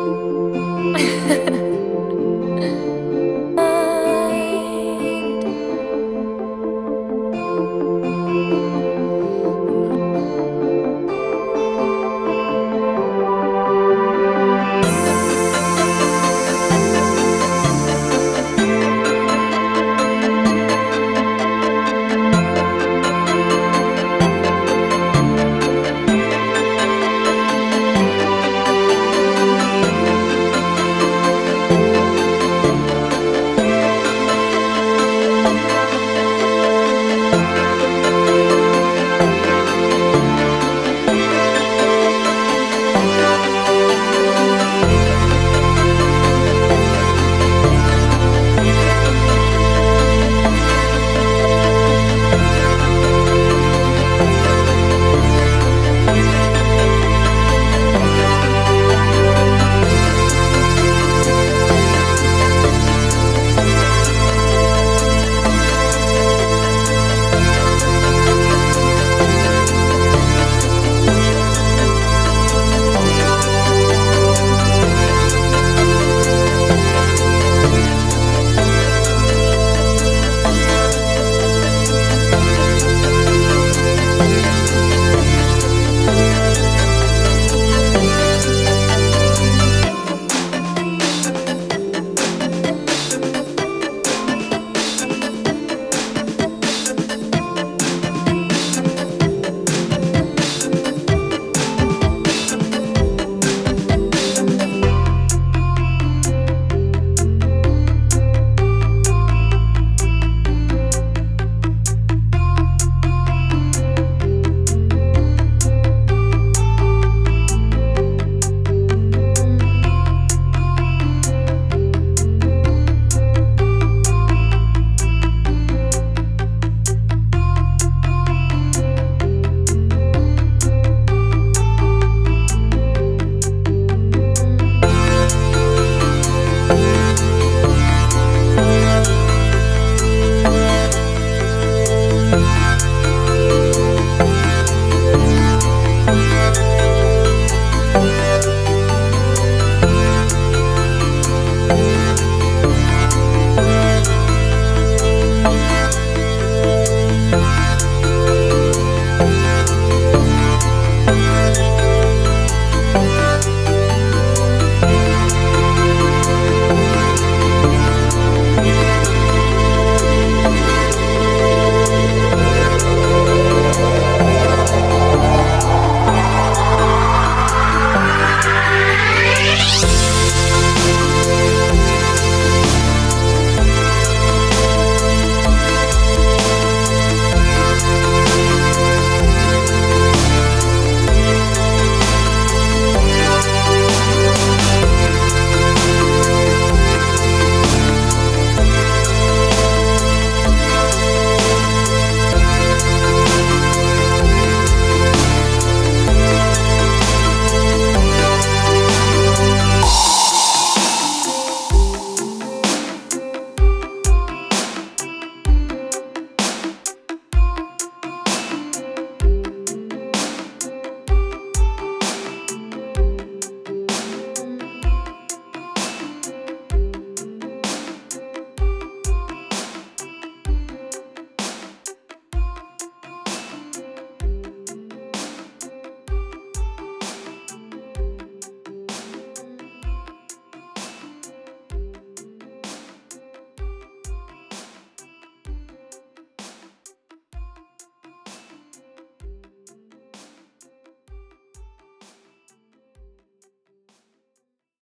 Ha ha ha.